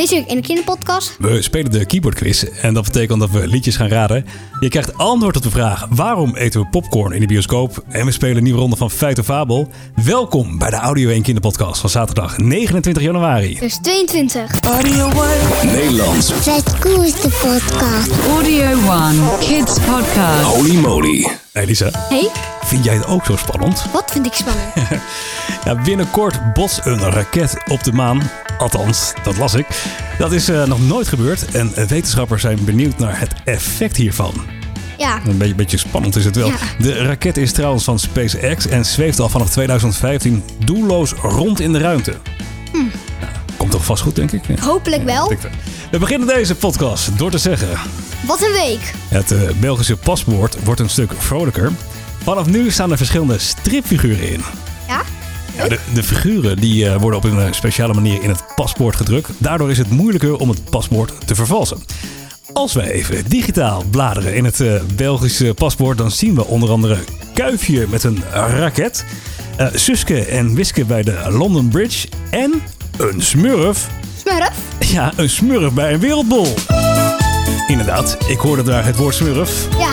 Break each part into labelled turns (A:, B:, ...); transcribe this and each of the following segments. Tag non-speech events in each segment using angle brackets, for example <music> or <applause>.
A: Deze week in de kinderpodcast.
B: We spelen de keyboard quiz en dat betekent dat we liedjes gaan raden. Je krijgt antwoord op de vraag waarom eten we popcorn in de bioscoop? En we spelen een nieuwe ronde van Feit of Fabel. Welkom bij de Audio 1 Kinderpodcast van zaterdag 29 januari.
A: Dus 22.
B: Nederlands.
C: Fred Koes de podcast.
D: Audio One Kids Podcast.
B: Holy moly. Hey Lisa,
A: Hey,
B: vind jij het ook zo spannend?
A: wat vind ik spannend? <laughs>
B: Ja, binnenkort botst een raket op de maan. Althans, dat las ik. Dat is eh, nog nooit gebeurd en wetenschappers zijn benieuwd naar het effect hiervan.
A: Ja,
B: Een beetje, beetje spannend is het wel.
A: Ja.
B: De raket is trouwens van SpaceX en zweeft al vanaf 2015 doelloos rond in de ruimte. Nou, komt toch vast goed, denk ik? Ja,
A: hopelijk wel.
B: We beginnen deze podcast door te zeggen...
A: Wat een week.
B: Het eh, Belgische paspoort wordt een stuk vrolijker. Vanaf nu staan er verschillende stripfiguren in.
A: Ja?
B: Ja, de, de figuren die, eh, worden op een eh, speciale manier in het paspoort gedrukt. Daardoor is het moeilijker om het paspoort te vervalsen. Als wij even digitaal bladeren in het Belgische paspoort, dan zien we onder andere Kuifje met een raket, eh, Suske en Wiske bij de London Bridge en een smurf.
A: Smurf?
B: Ja, een smurf bij een wereldbol. Inderdaad, ik hoorde daar het woord smurf.
A: Ja.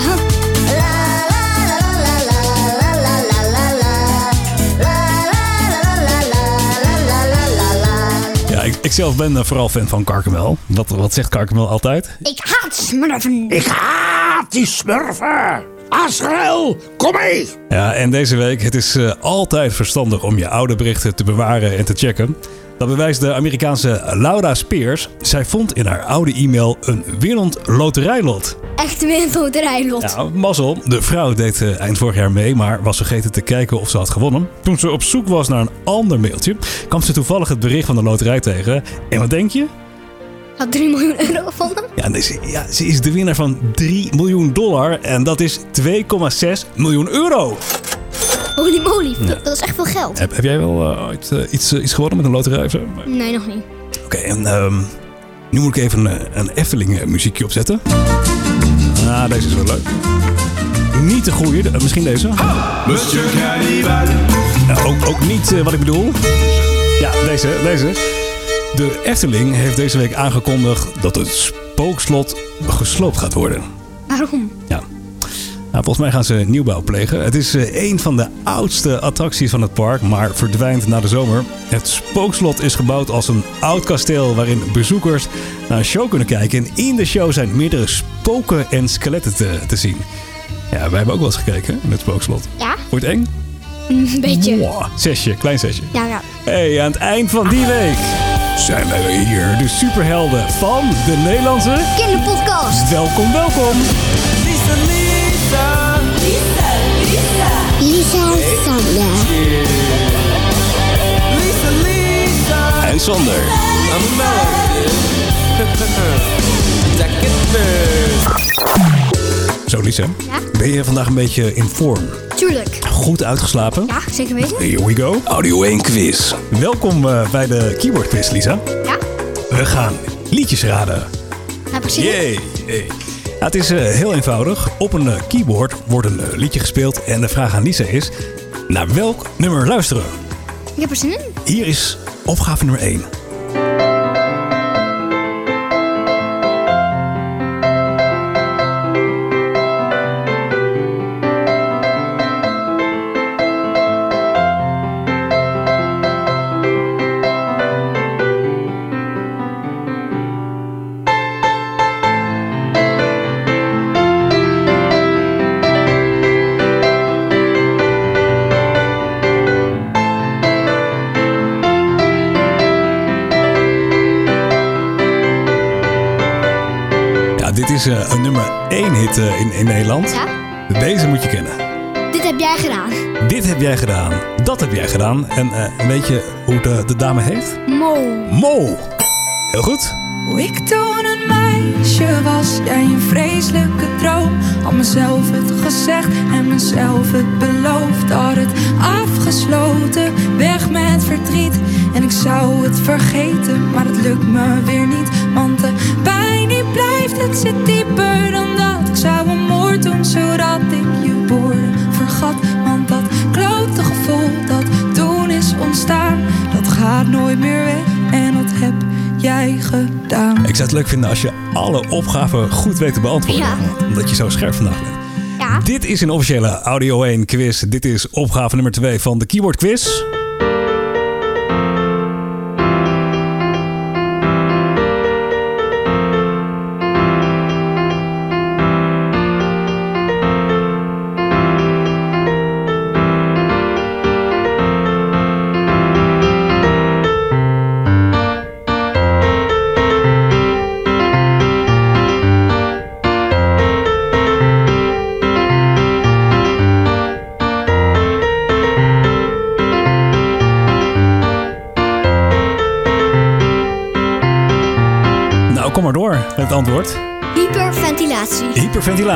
B: Ja, ik, ik zelf ben eh, vooral fan van Karkemel. Wat, wat zegt Karkemel altijd?
A: ik haat smurfen.
E: Ik haat die smurfen! Azrael, kom mee!
B: Ja, en deze week, het is eh, altijd verstandig om je oude berichten te bewaren en te checken. Dat bewijst de Amerikaanse Laura Spears. Zij vond in haar oude e-mail een winnend loterijlot.
A: Echt een wereldloterijlot.
B: Ja, mazzel. De vrouw deed eh, eind vorig jaar mee, maar was vergeten te kijken of ze had gewonnen. Toen ze op zoek was naar een ander mailtje, kwam ze toevallig het bericht van de loterij tegen. En wat denk je?
A: Had 3 miljoen euro gevonden.
B: Ja, nee, ze, ja, ze is de winnaar van 3 miljoen dollar en dat is 2,6 miljoen euro.
A: Holy moly, dat, dat is echt veel geld.
B: Heb, heb jij wel eh, ooit eh, iets, eh, iets gewonnen met een loterij of zo? Oké,
A: Nee, nog niet.
B: en ehm, nu moet ik even een, een Efteling muziekje opzetten. Ah, deze is wel leuk. Niet de goede, de- misschien deze. Ook, ook niet wat ik bedoel. Ja, deze, deze. De Efteling heeft deze week aangekondigd dat het spookslot gesloopt gaat worden.
A: Waarom?
B: Ja. Nou, volgens mij gaan ze nieuwbouw plegen. Het is eh, een van de oudste attracties van het park, maar verdwijnt na de zomer. Het spookslot is gebouwd als een oud kasteel waarin bezoekers naar een show kunnen kijken. En in de show zijn meerdere spoken en skeletten te, te zien. Ja, wij hebben ook wel eens gekeken in het spookslot.
A: Ja,
B: het eng?
A: een beetje.
B: Mwah, zesje, klein zesje.
A: Ja, ja.
B: Hey, aan het eind van die week zijn wij weer hier. De superhelden van de Nederlandse...
A: Kinderpodcast.
B: Welkom, welkom.
C: Lisa en Sander.
B: En Sander. <laughs> Zo, Lisa.
A: Ja?
B: Ben je vandaag een beetje in vorm?
A: Tuurlijk.
B: Goed uitgeslapen?
A: Ja, zeker weten.
B: Here we go. Audio 1 quiz. Welkom eh, bij de keyboard quiz, Lisa.
A: Ja?
B: We gaan liedjes raden.
A: Ja, precies.
B: Yay. Hey. Het is eh, heel eenvoudig. Op een eh, keyboard wordt een eh, liedje gespeeld. En de vraag aan Lisa is... Naar welk nummer luisteren?
A: Ik heb er zin in.
B: Hier is opgave nummer 1. Is eh, een nummer 1 hit eh, in, in Nederland.
A: Ja?
B: Deze moet je kennen.
A: Dit heb jij gedaan.
B: Dit heb jij gedaan. Dat heb jij gedaan. En eh, weet je hoe de, de dame heet?
A: Mo.
B: Mo. Heel goed.
F: Hoe ik toen een meisje was, jij een vreselijke droom. Had mezelf het gezegd en mezelf het beloofd. Had het afgesloten, weg met verdriet. En ik zou het vergeten, maar het lukt me weer niet. Want de pijn die blijft, het zit dieper dan dat. Ik zou een moord doen, zodat ik je woorden vergat. Want dat klote gevoel dat toen is ontstaan, dat gaat nooit meer weg. En dat heb jij gedaan?
B: Ik zou het leuk vinden als je alle opgaven goed weet te beantwoorden.
A: Ja.
B: Omdat je zo scherp vandaag bent.
A: Ja.
B: Dit is een officiële Audio 1 quiz. Dit is opgave nummer 2 van de Keyboard Quiz.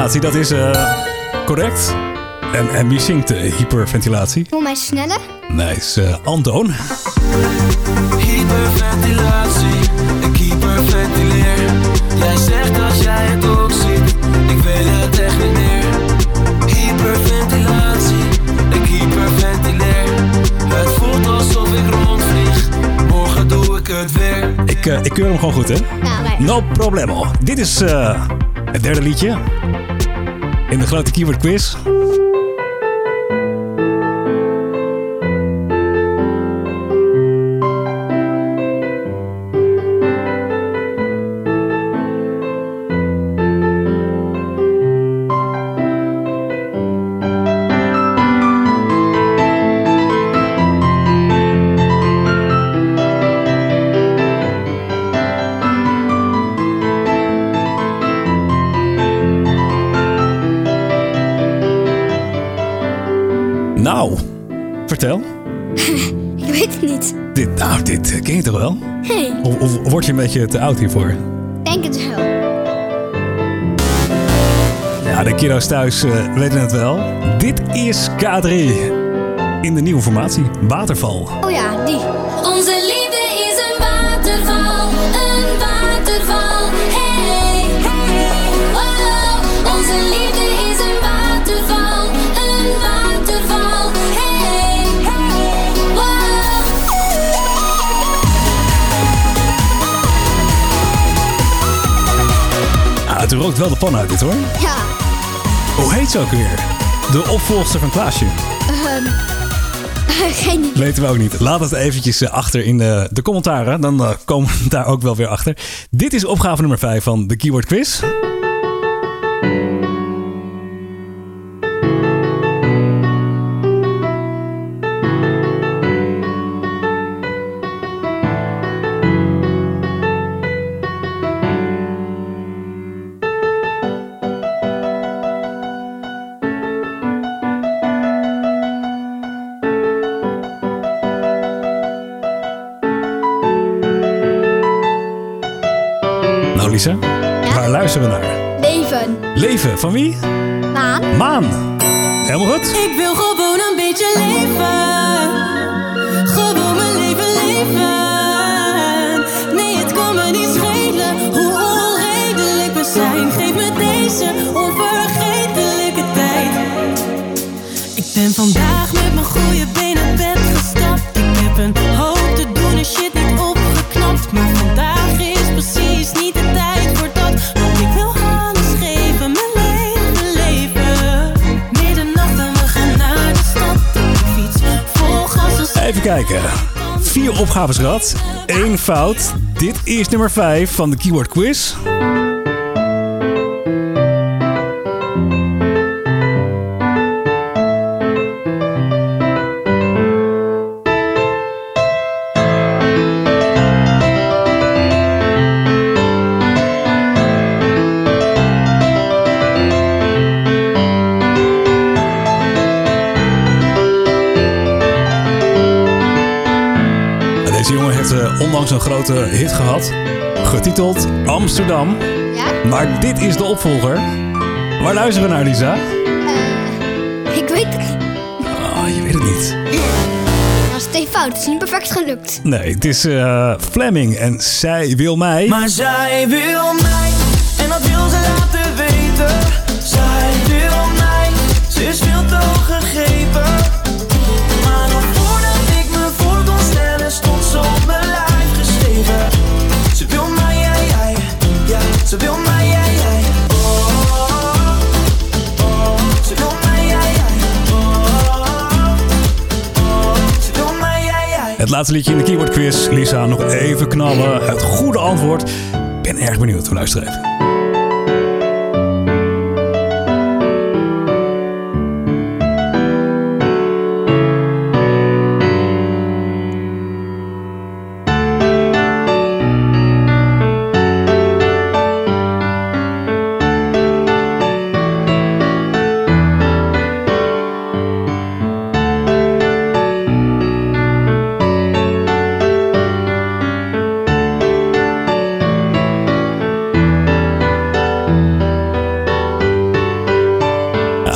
A: Hyperventilatie,
B: dat is eh, correct. En, en wie zingt eh, hyperventilatie?
A: Voor mij sneller.
B: Nee, is eh, Antoon.
G: Hyperventilatie, ik hyperventileer. Jij zegt als jij het ook ziet, ik weet het echt niet meer. Hyperventilatie, ik hyperventileer. Het voelt alsof ik rondvlieg, morgen doe ik het weer.
B: Ik, eh, ik keur hem gewoon goed, hè?
A: Nou, wij.
B: No problemo. Dit is eh, het derde liedje in de grote Keyboard Quiz. Wel?
A: Hey,
B: Of, of word je een beetje te oud hiervoor?
A: denk het wel.
B: Ja, de kiddo's thuis eh, weten het wel. Dit is K3 in de nieuwe formatie, Waterval.
A: Oh ja,
B: het rookt wel de pan uit dit hoor.
A: Ja.
B: Hoe heet ze ook weer? De opvolgster van Klaasje. <laughs>
A: Geen idee.
B: Weten we ook niet. Laat het eventjes eh, achter in de, de commentaren. Dan eh, komen we <laughs> daar ook wel weer achter. Dit is opgave nummer 5 van de Keyword Quiz. Van wie?
A: Maan.
B: Maan. Helemaal goed.
H: Ik wil gewoon een beetje leven. Gewoon mijn leven leven. Nee, het kan me niet schelen hoe onredelijk we zijn. Geef me deze onvergetelijke tijd. Ik ben vandaag met mijn goede benen
B: kijken. Vier opgaves gehad. Eén fout. Dit is nummer 5 van de Keyword Quiz. Grote hit gehad. Getiteld Amsterdam.
A: Ja?
B: Maar dit is de opvolger. Waar luisteren we naar, Lisa?
A: Eh, ik weet het niet.
B: Oh, je weet het niet.
A: Dat is twee fout. Het is niet perfect gelukt.
B: Nee, het is eh, Fleming en zij wil mij.
G: Maar zij wil mij Wil.
B: Het laatste liedje in de keyword quiz. Lisa, nog even knallen. Het goede antwoord. Ik ben erg benieuwd. We luisteren even.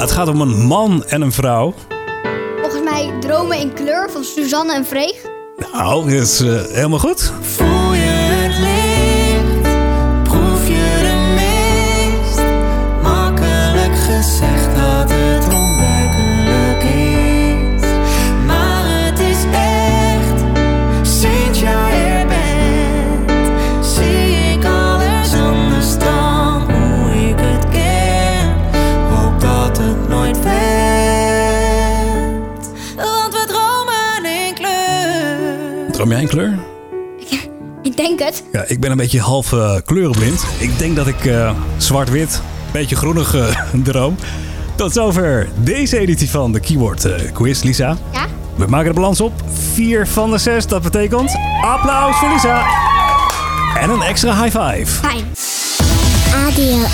B: Het gaat om een man en een vrouw.
A: Volgens mij Dromen in kleur van Suzanne en Vreeg.
B: Nou, dat is eh, helemaal goed.
G: Jij
B: een kleur?
A: Ik denk het.
B: Ja, ik ben een beetje half eh, kleurenblind. Ik denk dat ik eh, zwart-wit, een beetje groenig eh, <laughs> droom. Tot zover deze editie van de Keyword Quiz, Lisa.
A: Ja?
B: We maken de balans op. 4 van de 6, dat betekent applaus voor Lisa. En een extra high five.
A: Fijn.
C: Radio 1.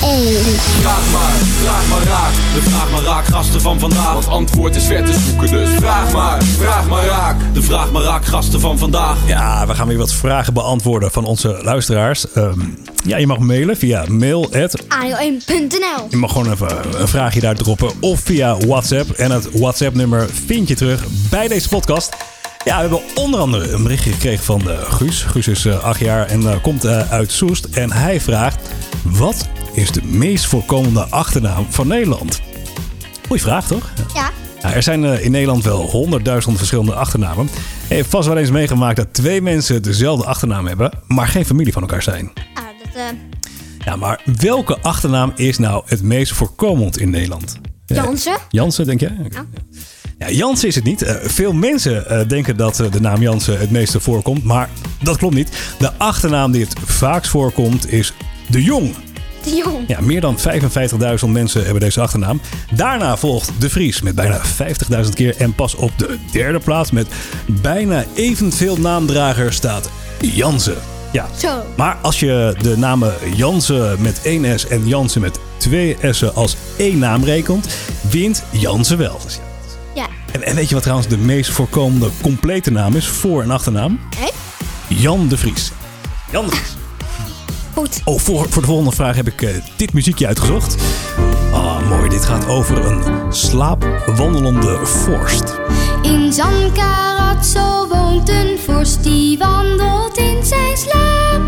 I: Vraag maar, vraag maar raak. De vraag maar raak gasten van vandaag. Want antwoord is ver te zoeken, dus vraag maar, vraag maar raak. De vraag maar raak gasten van vandaag.
B: Ja, we gaan weer wat vragen beantwoorden van onze luisteraars. Ehm, ja, je mag mailen via mail.
A: Radio1.nl
B: Je mag gewoon even een vraagje daar droppen. Of via WhatsApp. En het WhatsApp-nummer vind je terug bij deze podcast. Ja, we hebben onder andere een berichtje gekregen van eh, Guus. Guus is eh, acht jaar en eh, komt uit Soest. En hij vraagt: Wat is de meest voorkomende achternaam van Nederland? Goeie vraag, toch?
A: Ja.
B: Er zijn eh, in Nederland wel honderdduizend verschillende achternamen. Je hebt vast wel eens meegemaakt dat twee mensen dezelfde achternaam hebben, maar geen familie van elkaar zijn.
A: Ah, dat, eh,
B: Ja, maar welke achternaam is nou het meest voorkomend in Nederland?
A: Jansen?
B: Jansen, denk jij? Ja, Jansen is het niet. Eh, veel mensen denken dat de naam Jansen het meeste voorkomt, maar dat klopt niet. De achternaam die het vaakst voorkomt is De Jong.
A: de Jong.
B: Ja, meer dan 55.000 mensen hebben deze achternaam. Daarna volgt De Vries met bijna 50.000 keer. En pas op de derde plaats met bijna evenveel naamdragers staat Jansen. Ja,
A: Zo.
B: maar als je de namen Jansen met één S en Jansen met twee S'en als één naam rekent, wint Jansen wel. Dus ja. En, en weet je wat trouwens de meest voorkomende complete naam is voor een achternaam?
A: Hé?
B: Jan de Vries. Jan de Vries.
A: Goed.
B: Oh, voor, voor de volgende vraag heb ik eh, dit muziekje uitgezocht. Ah, mooi. Dit gaat over een slaapwandelende vorst.
A: In Zankaratso woont een vorst die wandelt in zijn slaap.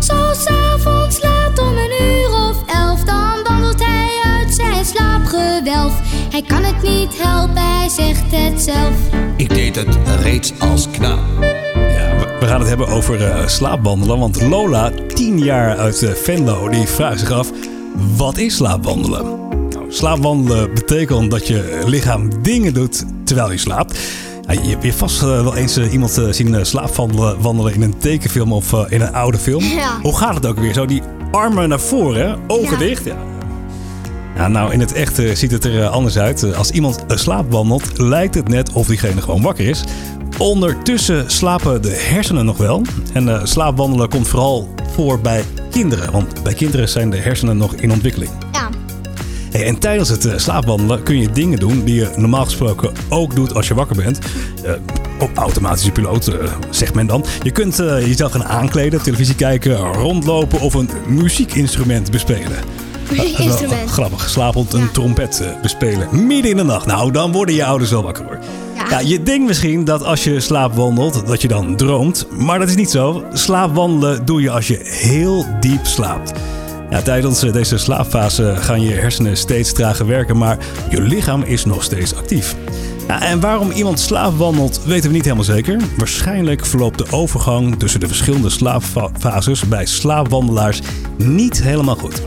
A: Zo s'avonds laat om een uur of elf, dan wandelt hij uit zijn slaapgewelf. Hij kan het niet helpen, hij zegt het zelf.
E: Ik deed het reeds als knaap.
B: We, gaan het hebben over eh, slaapwandelen. Want Lola, 10 jaar uit eh, Venlo, die vraagt zich af... Wat is slaapwandelen? Nou, slaapwandelen betekent dat je lichaam dingen doet terwijl je slaapt. Je hebt vast eh, wel eens iemand zien slaapwandelen wandelen in een tekenfilm of in een oude film.
A: Ja.
B: Hoe gaat het ook weer? Zo die armen naar voren, hè? ogen
A: Ja.
B: dicht. Ja. Ja, nou, in het echt eh, ziet het er eh, anders uit. Eh, Als iemand eh, slaapwandelt, lijkt het net of diegene gewoon wakker is. Ondertussen slapen de hersenen nog wel. En slaapwandelen komt vooral voor bij kinderen. Want bij kinderen zijn de hersenen nog in ontwikkeling.
A: Ja.
B: Hey, en tijdens het slaapwandelen kun je dingen doen die je normaal gesproken ook doet als je wakker bent. Op automatische piloot, zegt men dan. Je kunt jezelf gaan aankleden, televisie kijken, rondlopen of een muziekinstrument bespelen. Dat is wel
A: Instrument.
B: Grappig, slapend een trompet eh, bespelen. Midden in de nacht. Nou, dan worden je ouders wel wakker hoor. Ja. Je denkt misschien dat als je slaapwandelt, dat je dan droomt. Maar dat is niet zo. Slaapwandelen doe je als je heel diep slaapt. Ja, Ja, tijdens eh, deze slaapfase gaan je hersenen steeds trager werken, maar je lichaam is nog steeds actief. Ja, en waarom iemand slaapwandelt, weten we niet helemaal zeker. Waarschijnlijk verloopt de overgang tussen de verschillende slaapfases bij slaapwandelaars niet helemaal goed.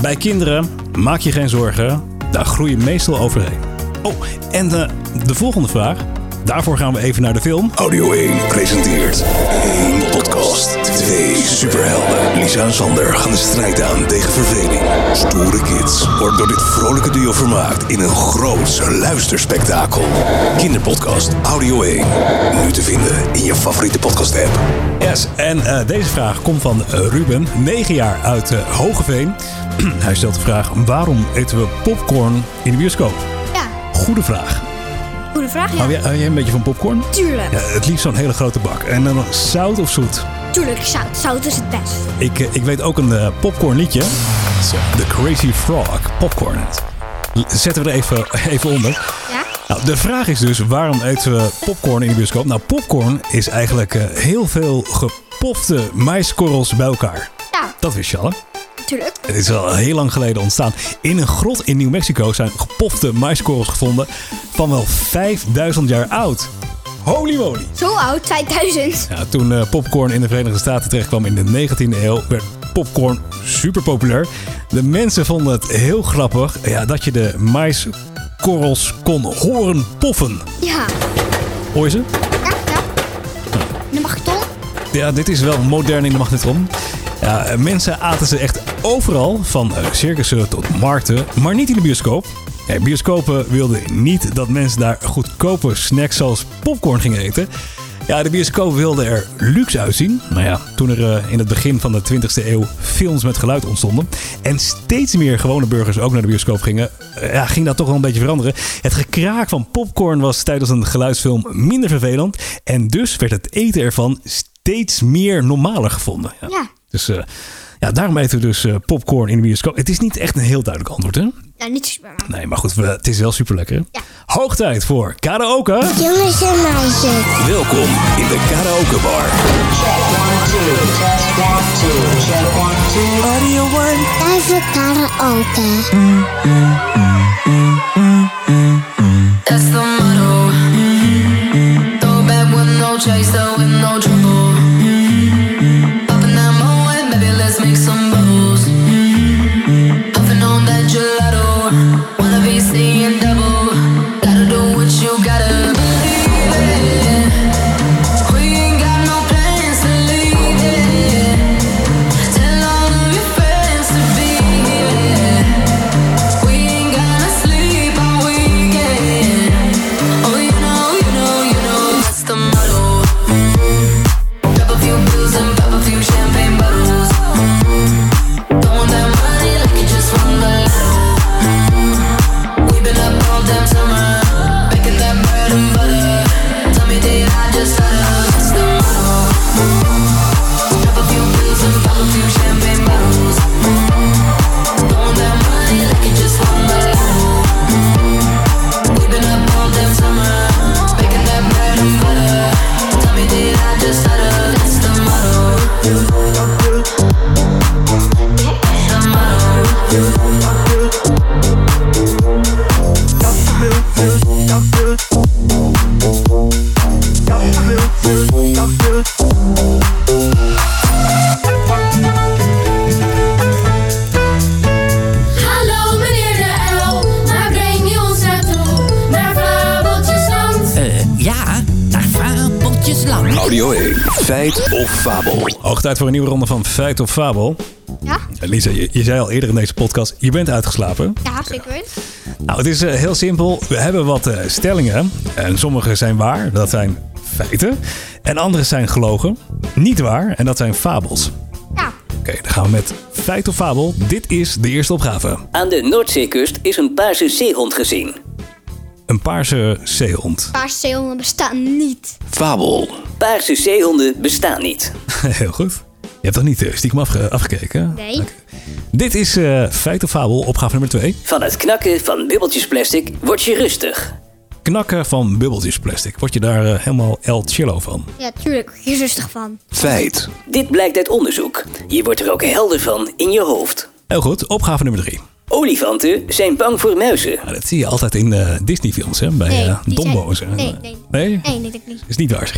B: Bij kinderen, maak je geen zorgen, daar groei je meestal overheen. Oh, en de, de volgende vraag. Daarvoor gaan we even naar de film.
J: Audio 1 presenteert één podcast. Twee superhelden. Lisa en Sander gaan de strijd aan tegen verveling. Stoere kids wordt door dit vrolijke duo vermaakt in een groots luisterspektakel. Kinderpodcast Audio 1. Nu te vinden in je favoriete podcast app.
B: Yes, en eh, deze vraag komt van Ruben, 9 jaar uit eh, Hogeveen. <clears throat> Hij stelt de vraag: waarom eten we popcorn in de bioscoop?
A: Ja,
B: Goede vraag.
A: goede vraag. Ja.
B: Hou jij, hou jij een beetje van popcorn?
A: Tuurlijk.
B: Ja, het liefst zo'n hele grote bak. En dan nog zout of zoet?
A: Tuurlijk, zout. Zout is het best.
B: Ik, eh, ik weet ook een eh, popcorn liedje. The Crazy Frog, popcorn. Zetten we er even, <laughs> even onder.
A: Ja?
B: Nou, de vraag is dus, waarom eten we popcorn in de bioscoop? Nou, popcorn is eigenlijk eh, heel veel gepofte maiskorrels bij elkaar.
A: Ja,
B: Dat wist je al, hè?
A: tuurlijk.
B: Het is al heel lang geleden ontstaan. In een grot in New Mexico zijn gepofte maiskorrels gevonden van wel 5000 jaar oud. Holy moly!
A: Zo oud, 2000.
B: Ja, toen eh, popcorn in de Verenigde Staten terechtkwam in de 19e eeuw, werd popcorn super populair. De mensen vonden het heel grappig ja, dat je de maiskorrels kon horen poffen.
A: Ja.
B: Hoor je ze?
A: Ja, ja. De magneton?
B: Ja, dit is wel modern in de magnetron. Ja, mensen aten ze echt overal, van eh, circussen tot markten, maar niet in de bioscoop. Ja, bioscopen wilden niet dat mensen daar goedkope snacks zoals popcorn gingen eten. Ja, de bioscoop wilde er luxe uitzien. Nou ja, toen er eh, in het begin van de 20e eeuw films met geluid ontstonden en steeds meer gewone burgers ook naar de bioscoop gingen, eh, ja, ging dat toch wel een beetje veranderen. Het gekraak van popcorn was tijdens een geluidsfilm minder vervelend en dus werd het eten ervan steeds meer normaler gevonden. Ja.
A: Ja.
B: Dus eh, ja, daarom eten we dus popcorn in de bioscoop. Het is niet echt een heel duidelijk antwoord, hè?
A: Nou, niet super.
B: Nee, maar goed, het is wel super lekker.
A: Ja.
B: Hoog tijd voor karaoke.
C: Jongens en meisjes,
J: Welkom in de karaoke bar.
C: tijd voor karaoke.
K: That's
J: fabel?
B: Hoog tijd voor een nieuwe ronde van Feit of Fabel.
A: Ja?
B: Eh, Lisa, je, je zei al eerder in deze podcast, je bent uitgeslapen.
A: Ja, zeker weten.
B: Nou, het is eh, heel simpel. We hebben wat eh, stellingen. En sommige zijn waar, dat zijn feiten. En andere zijn gelogen, niet waar, en dat zijn fabels.
A: Ja.
B: Oké, dan gaan we met feit of fabel. Dit is de eerste opgave.
L: Aan de Noordzeekust is een paarse zeehond gezien.
B: Een paarse zeehond.
A: Paarse zeehonden bestaan niet.
J: Fabel.
L: Paarse zeehonden bestaan niet. <laughs>
B: Heel goed. Je hebt toch niet eh, stiekem afge- afgekeken?
A: Nee.
B: Dit is eh, feit of fabel, opgave nummer 2.
L: Van het knakken van bubbeltjes plastic word je rustig.
B: knakken van bubbeltjesplastic. Word je daar eh, helemaal El Chillo van?
A: Ja, tuurlijk. Je rustig van.
J: Feit.
L: Dit blijkt uit onderzoek. Je wordt er ook helder van in je hoofd.
B: Heel goed, opgave nummer drie.
L: Olifanten zijn bang voor muizen.
B: Dat zie je altijd in eh, Disney-films, hè? Bij
A: Nee,
B: eh,
A: zijn-
B: zo.
A: nee, nee.
B: Nee?
A: Nee, niet.
B: Is niet waar.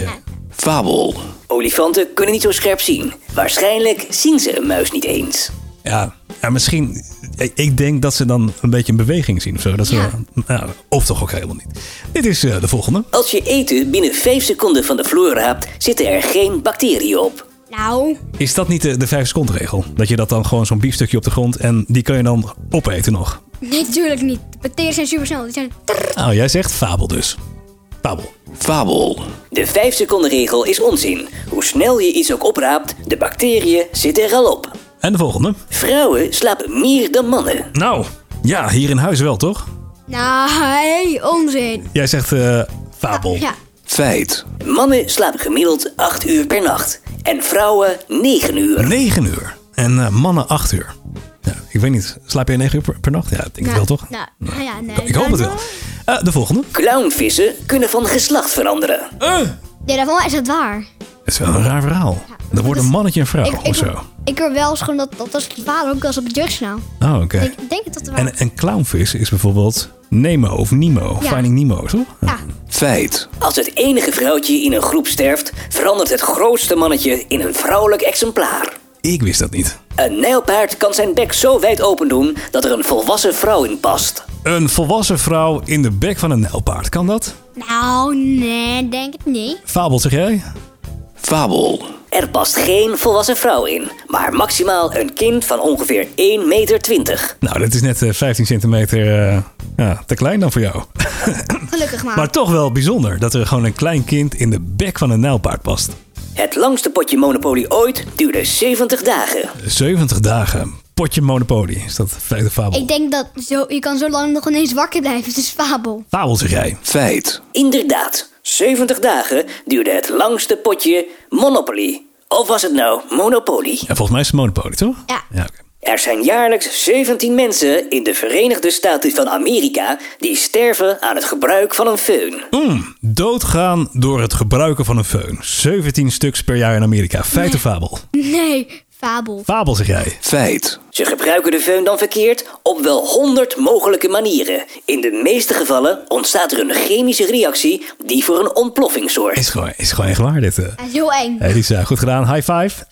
J: Fabel.
L: Olifanten kunnen niet zo scherp zien. Waarschijnlijk zien ze een muis niet eens.
B: Ja, ja, misschien. Ik, denk dat ze dan een beetje een beweging zien of zo. Dat ze,
A: Ja.
B: ja, of toch ook helemaal niet. Dit is eh, de volgende.
L: Als je eten binnen 5 seconden van de vloer raapt, zitten er geen bacteriën op.
A: Nou,
B: Is dat niet de, de 5 seconden regel? Dat je dat dan gewoon zo'n biefstukje op de grond en die kun je dan opeten nog.
A: nee, tuurlijk niet. De bacteriën zijn super snel. Die zijn...
B: Nou, jij zegt fabel dus. Fabel.
J: Fabel.
L: De 5 seconden regel is onzin. Hoe snel je iets ook opraapt, de bacteriën zitten er al op.
B: En de volgende.
L: Vrouwen slapen meer dan mannen.
B: Nou, ja, hier in huis wel, toch?
A: Nou, hey, onzin.
B: Jij zegt eh, fabel.
A: Ja.
J: Feit.
L: Mannen slapen gemiddeld 8 uur per nacht. En vrouwen 9 uur.
B: 9 uur. En eh, mannen 8 uur. Ja, ik weet niet, slaap jij 9 uur per, per nacht? Ja, ik denk het wel toch?
A: Nou, nou ja, nee.
B: Ik hoop het wel. Eh, de volgende.
L: Clownvissen kunnen van geslacht veranderen.
A: Nee, daarvan is het waar.
B: Dat is wel een raar verhaal. Er wordt een mannetje en vrouw
A: Ik,
B: of
A: ik,
B: zo.
A: ik hoor wel eens gewoon dat, dat als die vader ook wel eens op de drugs nou.
B: Oh, oké.
A: Ik denk dat het waar
B: En een clownvis is bijvoorbeeld Nemo of Nemo.
A: Ja.
B: Finding Nemo, toch?
J: Feit.
L: Als het enige vrouwtje in een groep sterft, verandert het grootste mannetje in een vrouwelijk exemplaar.
B: Ik wist dat niet.
L: Een nijlpaard kan zijn bek zo wijd open doen dat er een volwassen vrouw in past.
B: Een volwassen vrouw in de bek van een nijlpaard. Kan dat?
A: Nou, nee, denk het niet.
B: Fabel, zeg jij?
J: Fabel.
L: Er past geen volwassen vrouw in, maar maximaal een kind van ongeveer 1,20 meter.
B: Nou, dat is net eh, 15 centimeter eh, ja, te klein dan voor jou. <laughs>
A: Gelukkig maar.
B: Maar toch wel bijzonder dat er gewoon een klein kind in de bek van een nijlpaard past.
L: Het langste potje Monopoly ooit duurde 70 dagen.
B: 70 dagen. Potje Monopoly. Is dat feit of fabel?
A: Ik denk dat zo, je kan zo lang nog ineens wakker blijven. Het is fabel.
B: Fabel, zeg jij.
J: Feit.
L: Inderdaad, 70 dagen duurde het langste potje Monopoly. Of was het nou Monopoly?
B: Ja, volgens mij is het Monopoly, toch?
A: Ja.
L: Er zijn jaarlijks 17 mensen in de Verenigde Staten van Amerika die sterven aan het gebruik van een föhn.
B: Mm, doodgaan door het gebruiken van een föhn. 17 stuks per jaar in Amerika. Feit of fabel?
A: Nee, fabel.
B: Fabel, zeg jij.
J: Feit.
L: Ze gebruiken de föhn dan verkeerd op wel 100 mogelijke manieren. In de meeste gevallen ontstaat er een chemische reactie die voor een ontploffing zorgt.
B: Is gewoon, is gewoon echt waar, dit. eh.
A: Heel eng.
B: Hey Lisa, goed gedaan. High five.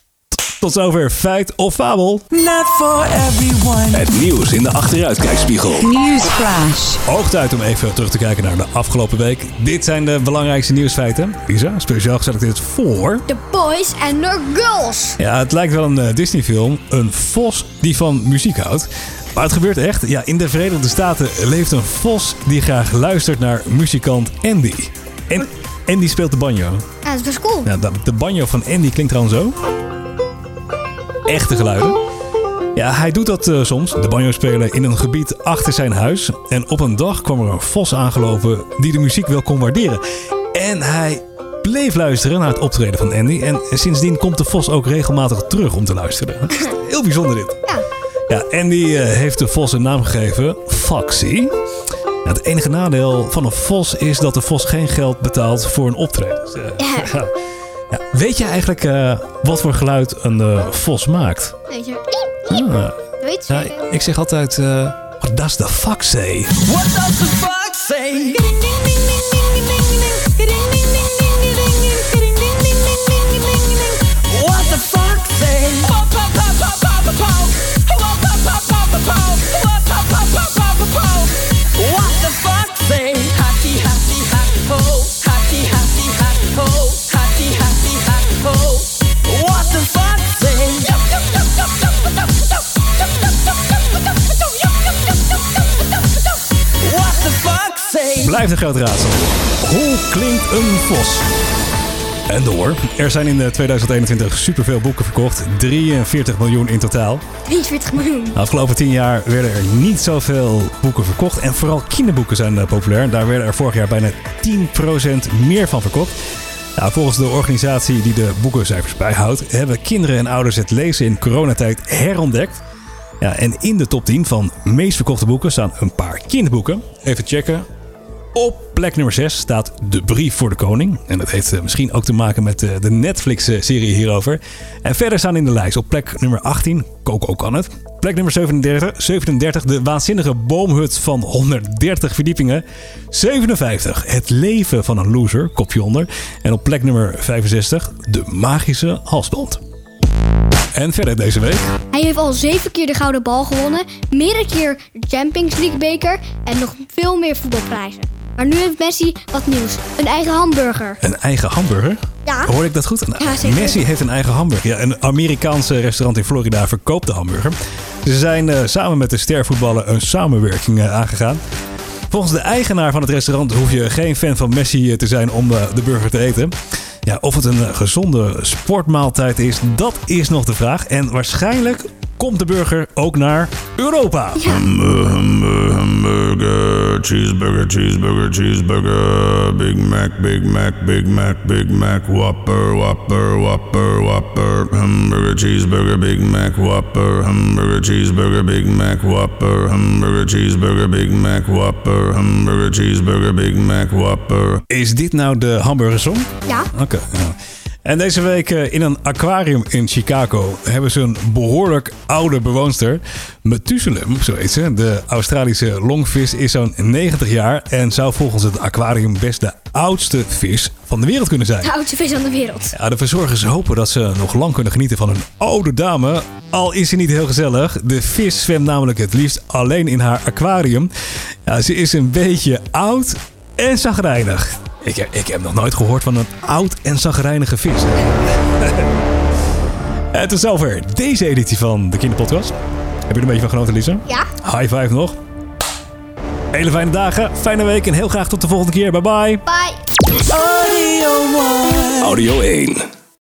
B: Tot zover feit of fabel.
G: Not for everyone.
J: Het nieuws in de achteruitkijkspiegel.
D: Newsflash.
B: Hoog tijd om even terug te kijken naar de afgelopen week. Dit zijn de belangrijkste nieuwsfeiten. Lisa, speciaal geselecteerd voor...
A: The boys and the girls.
B: Ja, het lijkt wel een eh, Disney-film. Een vos die van muziek houdt. Maar het gebeurt echt. Ja, in de Verenigde Staten leeft een vos die graag luistert naar muzikant Andy. En Andy speelt de banjo.
A: Ja, dat is best cool.
B: Ja, de, de banjo van Andy klinkt trouwens zo. Echte geluiden. Ja, hij doet dat eh, soms, de banjo spelen, in een gebied achter zijn huis. En op een dag kwam er een vos aangelopen die de muziek wel kon waarderen. En hij bleef luisteren naar het optreden van Andy. En sindsdien komt de vos ook regelmatig terug om te luisteren. Is heel bijzonder dit.
A: Ja.
B: Ja, Andy eh, heeft de vos een naam gegeven, Foxy. Het enige nadeel van een vos is dat de vos geen geld betaalt voor een optreden. Dus, eh,
A: Ja. <laughs>
B: ja. Weet je eigenlijk eh, wat voor geluid een eh, vos maakt?
A: Weet je.
B: Ah,
A: Weet je.
B: ja, ik zeg altijd, eh what does the fuck say?
G: What does the fuck say?
B: Blijft een groot raadsel. Hoe klinkt een vos? En door. Er zijn in eh, 2021 superveel boeken verkocht. 43 miljoen in totaal.
A: 43 miljoen.
B: De afgelopen 10 jaar werden er niet zoveel boeken verkocht. En vooral kinderboeken zijn eh, populair. Daar werden er vorig jaar bijna 10% meer van verkocht. Nou, volgens de organisatie die de boekencijfers bijhoudt, hebben kinderen en ouders het lezen in coronatijd herontdekt. Ja, en in de top 10 van meest verkochte boeken staan een paar kinderboeken. Even checken. Op plek nummer 6 staat De Brief voor de Koning. En dat heeft eh, misschien ook te maken met eh, de Netflix-serie hierover. En verder staan in de lijst op plek nummer 18, Coco kan het. Plek nummer 37, 37 de waanzinnige boomhut van 130 verdiepingen. 57, Het leven van een loser, kopje onder. En op plek nummer 65, De magische halsband. En verder deze week.
M: Hij heeft al zeven keer de gouden bal gewonnen, meerdere keer de Champions League beker en nog veel meer voetbalprijzen. Maar nu heeft Messi wat nieuws. Een eigen hamburger.
B: Een eigen hamburger?
M: Ja.
B: Hoor ik dat goed?
M: Ja, zeker.
B: Messi heeft een eigen hamburger. Ja, een Amerikaanse restaurant in Florida verkoopt de hamburger. Ze zijn eh, samen met de stervoetballer een samenwerking eh, aangegaan. Volgens de eigenaar van het restaurant hoef je geen fan van Messi eh, te zijn om de burger te eten. Ja, of het een gezonde sportmaaltijd is, dat is nog de vraag. En waarschijnlijk komt de burger ook naar Europa.
N: Hamburger, hamburger, hamburger, cheeseburger, cheeseburger, cheeseburger, Big Mac, Big Mac, Big Mac, Big Mac, Whopper, Whopper, Whopper, Whopper, hamburger, cheeseburger, Big Mac, Whopper, hamburger, cheeseburger, Big Mac, Whopper, hamburger, cheeseburger, Big Mac, Whopper, hamburger, cheeseburger, Big Mac, Whopper.
B: Is dit nou de hamburgersong?
M: Ja.
B: Oké. ja. En deze week eh, in een aquarium in Chicago hebben ze een behoorlijk oude bewoonster. Methuselem, zo heet ze. De Australische longvis is zo'n 90 jaar en zou volgens het aquarium best de oudste vis van de wereld kunnen zijn.
M: De oudste vis van de wereld.
B: Ja, de verzorgers hopen dat ze nog lang kunnen genieten van een oude dame. Al is ze niet heel gezellig. De vis zwemt namelijk het liefst alleen in haar aquarium. Ja, ze is een beetje oud en zagrijnig. Ik heb, ik heb nog nooit gehoord van een oud en zagrijnige vis. <laughs> en tot zover deze editie van de Kinderpodcast. Heb je er een beetje van genoten, Lisa?
M: Ja.
B: High five nog. Hele fijne dagen, fijne week en heel graag tot de volgende keer. Bye bye.
M: Bye.
J: Audio 1.